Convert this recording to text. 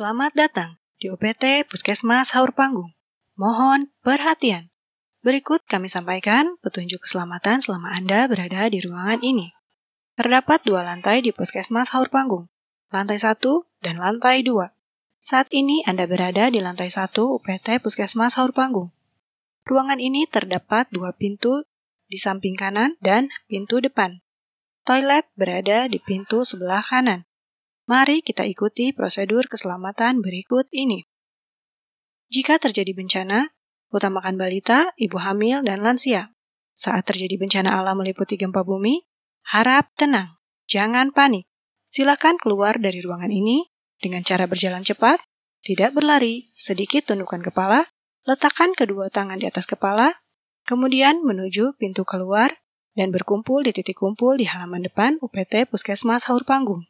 Selamat datang di UPT Puskesmas Haur Panggung. Mohon perhatian. Berikut kami sampaikan petunjuk keselamatan selama Anda berada di ruangan ini. Terdapat dua lantai di Puskesmas Haur Panggung, lantai satu dan lantai dua. Saat ini Anda berada di lantai satu UPT Puskesmas Haur Panggung. Ruangan ini terdapat dua pintu di samping kanan dan pintu depan. Toilet berada di pintu sebelah kanan. Mari kita ikuti prosedur keselamatan berikut ini. Jika terjadi bencana, utamakan balita, ibu hamil, dan lansia. Saat terjadi bencana alam meliputi gempa bumi, harap tenang, jangan panik. Silakan keluar dari ruangan ini dengan cara berjalan cepat, tidak berlari, sedikit tundukkan kepala, letakkan kedua tangan di atas kepala, kemudian menuju pintu keluar dan berkumpul di titik kumpul di halaman depan UPT Puskesmas Haur Panggung.